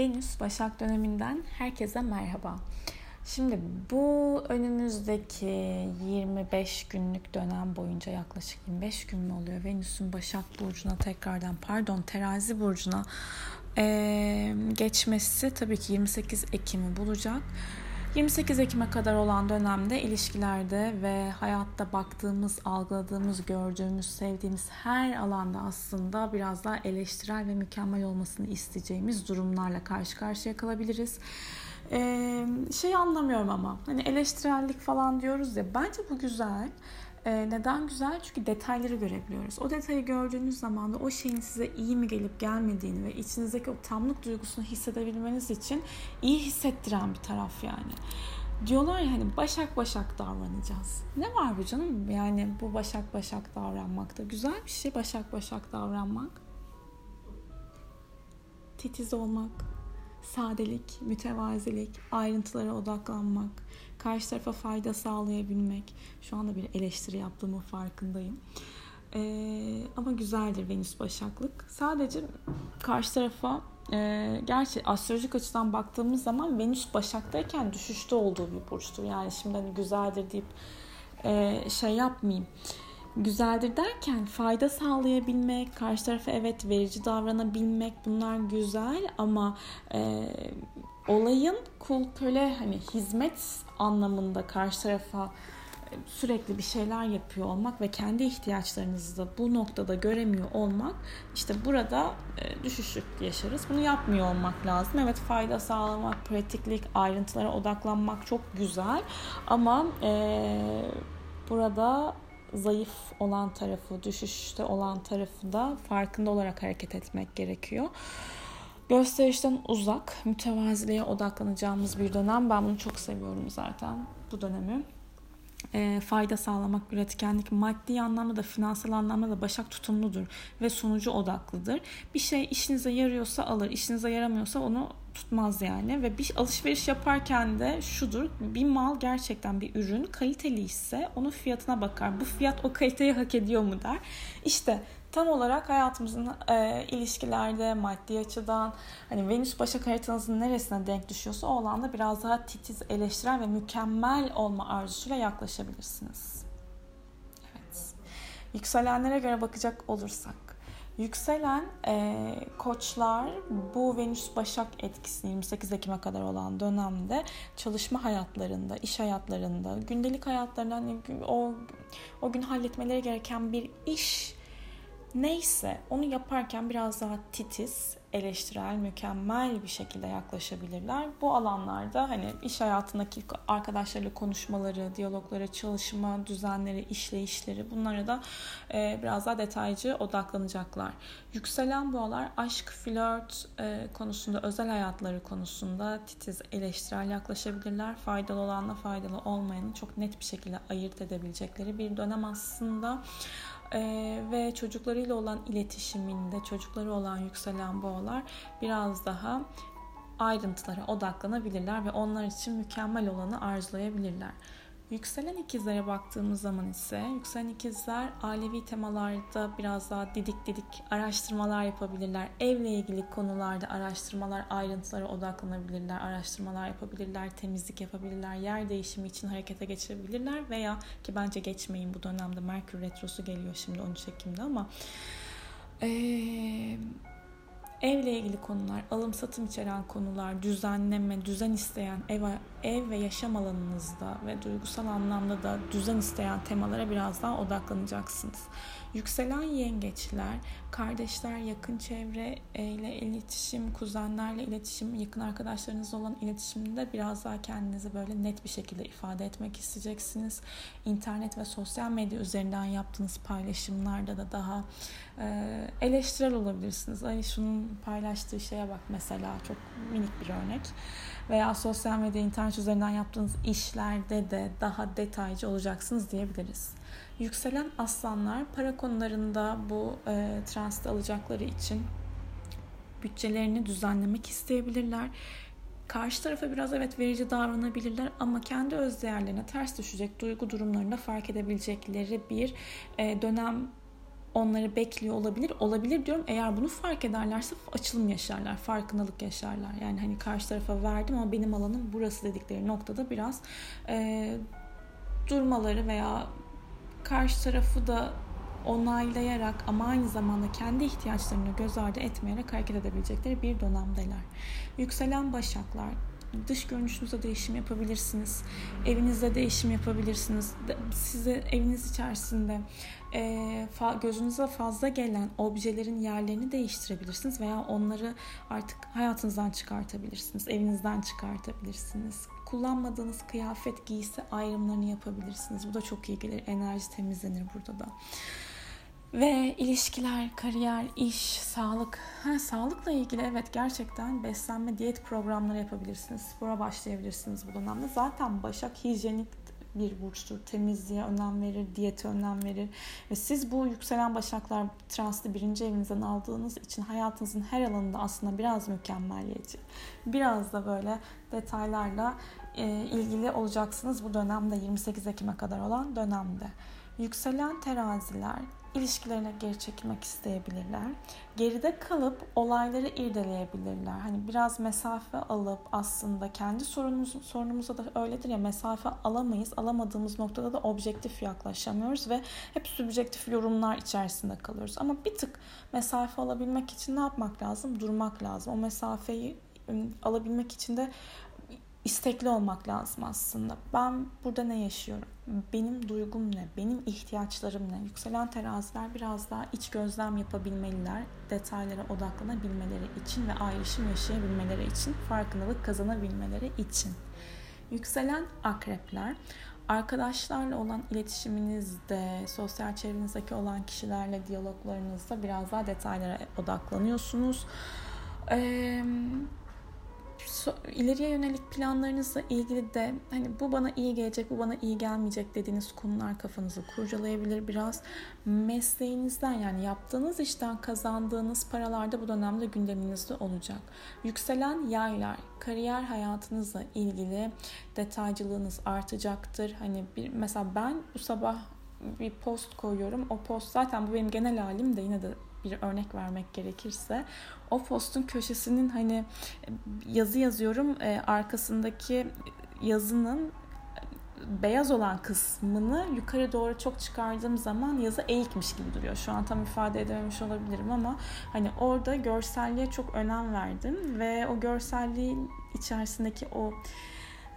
Venüs Başak döneminden herkese merhaba. Şimdi bu önümüzdeki 25 günlük dönem boyunca yaklaşık 25 gün mü oluyor? Venüs'ün Başak Burcu'na tekrardan pardon Terazi Burcu'na ee, geçmesi tabii ki 28 Ekim'i bulacak. 28 Ekim'e kadar olan dönemde ilişkilerde ve hayatta baktığımız, algıladığımız, gördüğümüz, sevdiğimiz her alanda aslında biraz daha eleştirel ve mükemmel olmasını isteyeceğimiz durumlarla karşı karşıya kalabiliriz. Ee, şey anlamıyorum ama hani eleştirellik falan diyoruz ya bence bu güzel. Ee, neden güzel? Çünkü detayları görebiliyoruz. O detayı gördüğünüz zaman da o şeyin size iyi mi gelip gelmediğini ve içinizdeki o tamlık duygusunu hissedebilmeniz için iyi hissettiren bir taraf yani. Diyorlar ya hani başak başak davranacağız. Ne var bu canım? Yani bu başak başak davranmakta. Güzel bir şey başak başak davranmak. Titiz olmak, sadelik, mütevazilik, ayrıntılara odaklanmak, karşı tarafa fayda sağlayabilmek. Şu anda bir eleştiri yaptığımı farkındayım. Ee, ama güzeldir Venüs Başaklık. Sadece karşı tarafa e, gerçi astrolojik açıdan baktığımız zaman Venüs Başak'tayken düşüşte olduğu bir burçtur. Yani şimdi hani güzeldir deyip e, şey yapmayayım güzeldir derken fayda sağlayabilmek, karşı tarafa evet verici davranabilmek bunlar güzel ama e, olayın kul köle hani hizmet anlamında karşı tarafa e, sürekli bir şeyler yapıyor olmak ve kendi ihtiyaçlarınızı da bu noktada göremiyor olmak işte burada e, düşüşlük yaşarız. Bunu yapmıyor olmak lazım. Evet fayda sağlamak, pratiklik, ayrıntılara odaklanmak çok güzel ama e, burada zayıf olan tarafı, düşüşte olan tarafı da farkında olarak hareket etmek gerekiyor. Gösterişten uzak, mütevaziliğe odaklanacağımız bir dönem. Ben bunu çok seviyorum zaten bu dönemi. E, fayda sağlamak, üretkenlik maddi anlamda da finansal anlamda da başak tutumludur ve sonucu odaklıdır. Bir şey işinize yarıyorsa alır, işinize yaramıyorsa onu tutmaz yani ve bir alışveriş yaparken de şudur bir mal gerçekten bir ürün kaliteli ise onun fiyatına bakar bu fiyat o kaliteyi hak ediyor mu der işte tam olarak hayatımızın e, ilişkilerde maddi açıdan hani Venüs Başak haritanızın neresine denk düşüyorsa o alanda biraz daha titiz eleştirel ve mükemmel olma arzusuyla yaklaşabilirsiniz. Evet. Yükselenlere göre bakacak olursak Yükselen e, koçlar bu Venüs Başak etkisini 28 Ekim'e kadar olan dönemde çalışma hayatlarında, iş hayatlarında, gündelik hayatlarında hani o o gün halletmeleri gereken bir iş neyse onu yaparken biraz daha titiz, eleştirel, mükemmel bir şekilde yaklaşabilirler. Bu alanlarda hani iş hayatındaki arkadaşlarıyla konuşmaları, diyalogları, çalışma düzenleri, işleyişleri bunlara da e, biraz daha detaycı odaklanacaklar. Yükselen boğalar aşk, flört e, konusunda, özel hayatları konusunda titiz, eleştirel yaklaşabilirler. Faydalı olanla faydalı olmayanı çok net bir şekilde ayırt edebilecekleri bir dönem aslında ee, ve çocuklarıyla olan iletişiminde çocukları olan yükselen boğalar biraz daha ayrıntılara odaklanabilirler ve onlar için mükemmel olanı arzulayabilirler. Yükselen ikizlere baktığımız zaman ise yükselen ikizler ailevi temalarda biraz daha didik didik araştırmalar yapabilirler. Evle ilgili konularda araştırmalar, ayrıntılara odaklanabilirler, araştırmalar yapabilirler, temizlik yapabilirler, yer değişimi için harekete geçebilirler veya ki bence geçmeyin bu dönemde Merkür Retrosu geliyor şimdi 13 Ekim'de ama ee, Evle ilgili konular, alım satım içeren konular, düzenleme, düzen isteyen ev, ev ve yaşam alanınızda ve duygusal anlamda da düzen isteyen temalara biraz daha odaklanacaksınız. Yükselen yengeçler, kardeşler, yakın çevre ile iletişim, kuzenlerle iletişim, yakın arkadaşlarınızla olan iletişimde biraz daha kendinizi böyle net bir şekilde ifade etmek isteyeceksiniz. İnternet ve sosyal medya üzerinden yaptığınız paylaşımlarda da daha e, eleştirel olabilirsiniz. Ay şunun paylaştığı şeye bak mesela çok minik bir örnek. Veya sosyal medya, internet üzerinden yaptığınız işlerde de daha detaycı olacaksınız diyebiliriz. Yükselen aslanlar para konularında bu e, transit alacakları için bütçelerini düzenlemek isteyebilirler. Karşı tarafa biraz evet verici davranabilirler ama kendi öz değerlerine ters düşecek duygu durumlarında fark edebilecekleri bir e, dönem onları bekliyor olabilir. Olabilir diyorum eğer bunu fark ederlerse açılım yaşarlar, farkındalık yaşarlar. Yani hani karşı tarafa verdim ama benim alanım burası dedikleri noktada biraz e, durmaları veya karşı tarafı da onaylayarak ama aynı zamanda kendi ihtiyaçlarını göz ardı etmeyerek hareket edebilecekleri bir dönemdeler. Yükselen başaklar dış görünüşünüzde değişim yapabilirsiniz. Evinizde değişim yapabilirsiniz. Size eviniz içerisinde e, fa, gözünüze fazla gelen objelerin yerlerini değiştirebilirsiniz veya onları artık hayatınızdan çıkartabilirsiniz. Evinizden çıkartabilirsiniz. Kullanmadığınız kıyafet, giysi ayrımlarını yapabilirsiniz. Bu da çok iyi gelir. Enerji temizlenir burada da. Ve ilişkiler, kariyer, iş, sağlık. Ha, sağlıkla ilgili evet gerçekten beslenme, diyet programları yapabilirsiniz. Spora başlayabilirsiniz bu dönemde. Zaten Başak hijyenik bir burçtur. Temizliğe önem verir, diyete önem verir. Ve siz bu yükselen başaklar translı birinci evinizden aldığınız için hayatınızın her alanında aslında biraz mükemmeliyetçi. Biraz da böyle detaylarla e, ilgili olacaksınız bu dönemde 28 Ekim'e kadar olan dönemde. Yükselen teraziler ilişkilerine geri çekilmek isteyebilirler. Geride kalıp olayları irdeleyebilirler. Hani biraz mesafe alıp aslında kendi sorunumuz, sorunumuza da öyledir ya mesafe alamayız. Alamadığımız noktada da objektif yaklaşamıyoruz ve hep subjektif yorumlar içerisinde kalıyoruz. Ama bir tık mesafe alabilmek için ne yapmak lazım? Durmak lazım. O mesafeyi alabilmek için de istekli olmak lazım aslında. Ben burada ne yaşıyorum? Benim duygum ne? Benim ihtiyaçlarım ne? Yükselen teraziler biraz daha iç gözlem yapabilmeliler. Detaylara odaklanabilmeleri için ve ayrışım yaşayabilmeleri için, farkındalık kazanabilmeleri için. Yükselen akrepler arkadaşlarla olan iletişiminizde, sosyal çevrenizdeki olan kişilerle diyaloglarınızda biraz daha detaylara odaklanıyorsunuz. Ee, ileriye yönelik planlarınızla ilgili de hani bu bana iyi gelecek, bu bana iyi gelmeyecek dediğiniz konular kafanızı kurcalayabilir biraz. Mesleğinizden yani yaptığınız işten kazandığınız paralar da bu dönemde gündeminizde olacak. Yükselen yaylar, kariyer hayatınızla ilgili detaycılığınız artacaktır. Hani bir mesela ben bu sabah bir post koyuyorum. O post zaten bu benim genel halim de yine de bir örnek vermek gerekirse o postun köşesinin hani yazı yazıyorum e, arkasındaki yazının beyaz olan kısmını yukarı doğru çok çıkardığım zaman yazı eğikmiş gibi duruyor. Şu an tam ifade edememiş olabilirim ama hani orada görselliğe çok önem verdim ve o görselliğin içerisindeki o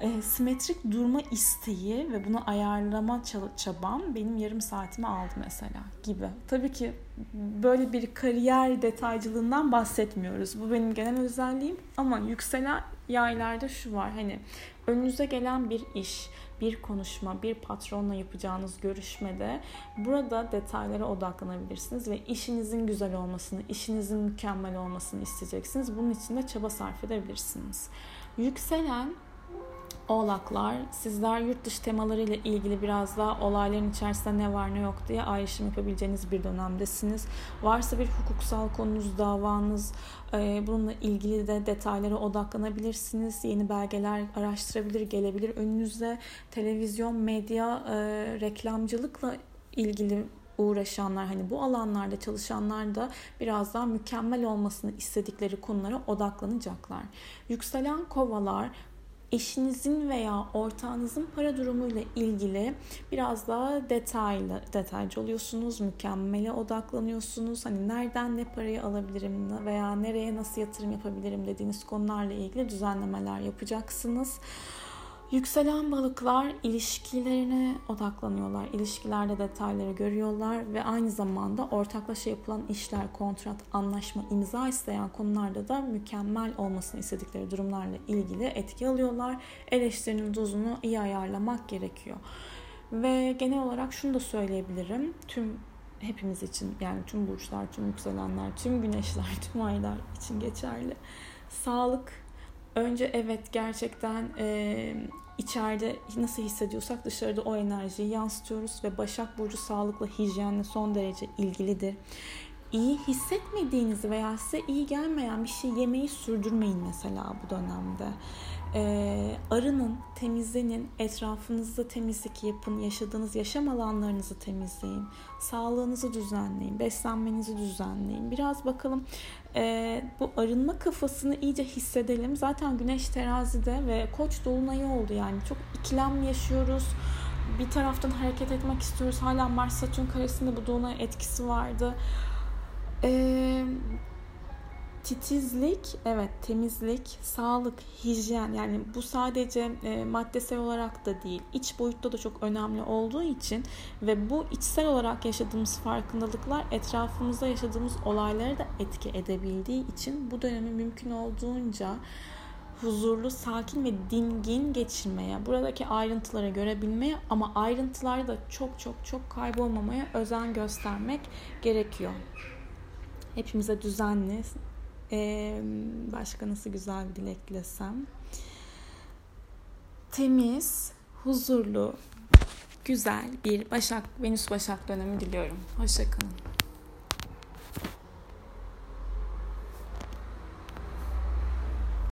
e, simetrik durma isteği ve bunu ayarlama çabam benim yarım saatimi aldı mesela gibi. Tabii ki böyle bir kariyer detaycılığından bahsetmiyoruz. Bu benim genel özelliğim ama yükselen yaylarda şu var hani önünüze gelen bir iş, bir konuşma, bir patronla yapacağınız görüşmede burada detaylara odaklanabilirsiniz ve işinizin güzel olmasını, işinizin mükemmel olmasını isteyeceksiniz. Bunun için de çaba sarf edebilirsiniz. Yükselen Oğlaklar, sizler yurt dışı temalarıyla ilgili biraz daha olayların içerisinde ne var ne yok diye ayrışım yapabileceğiniz bir dönemdesiniz. Varsa bir hukuksal konunuz, davanız, e, bununla ilgili de detaylara odaklanabilirsiniz. Yeni belgeler araştırabilir, gelebilir önünüze. Televizyon, medya, e, reklamcılıkla ilgili uğraşanlar hani bu alanlarda çalışanlar da biraz daha mükemmel olmasını istedikleri konulara odaklanacaklar. Yükselen kovalar eşinizin veya ortağınızın para durumuyla ilgili biraz daha detaylı, detaycı oluyorsunuz, mükemmele odaklanıyorsunuz. Hani nereden ne parayı alabilirim veya nereye nasıl yatırım yapabilirim dediğiniz konularla ilgili düzenlemeler yapacaksınız. Yükselen balıklar ilişkilerine odaklanıyorlar. İlişkilerde detayları görüyorlar ve aynı zamanda ortaklaşa yapılan işler, kontrat, anlaşma, imza isteyen konularda da mükemmel olmasını istedikleri durumlarla ilgili etki alıyorlar. Eleştirinin dozunu iyi ayarlamak gerekiyor. Ve genel olarak şunu da söyleyebilirim. Tüm hepimiz için yani tüm burçlar, tüm yükselenler, tüm güneşler, tüm aylar için geçerli. Sağlık önce evet gerçekten e, içeride nasıl hissediyorsak dışarıda o enerjiyi yansıtıyoruz ve Başak Burcu sağlıkla, hijyenle son derece ilgilidir. iyi hissetmediğinizi veya size iyi gelmeyen bir şey yemeyi sürdürmeyin mesela bu dönemde. Ee, arının, temizlenin, etrafınızda temizlik yapın, yaşadığınız yaşam alanlarınızı temizleyin, sağlığınızı düzenleyin, beslenmenizi düzenleyin. Biraz bakalım e, bu arınma kafasını iyice hissedelim. Zaten Güneş terazide ve Koç dolunayı oldu yani çok ikilem yaşıyoruz bir taraftan hareket etmek istiyoruz. Hala Mars Satürn karesinde bu dolunay etkisi vardı. Ee, titizlik, evet temizlik, sağlık, hijyen yani bu sadece e, maddesel olarak da değil, iç boyutta da çok önemli olduğu için ve bu içsel olarak yaşadığımız farkındalıklar etrafımızda yaşadığımız olaylara da etki edebildiği için bu dönemi mümkün olduğunca huzurlu, sakin ve dingin geçirmeye, buradaki ayrıntıları görebilmeye ama ayrıntılarda çok çok çok kaybolmamaya özen göstermek gerekiyor. Hepimize düzenli, ee, başka nasıl güzel bir dilek dilesem. Temiz, huzurlu, güzel bir Başak, Venüs Başak dönemi diliyorum. Hoşçakalın.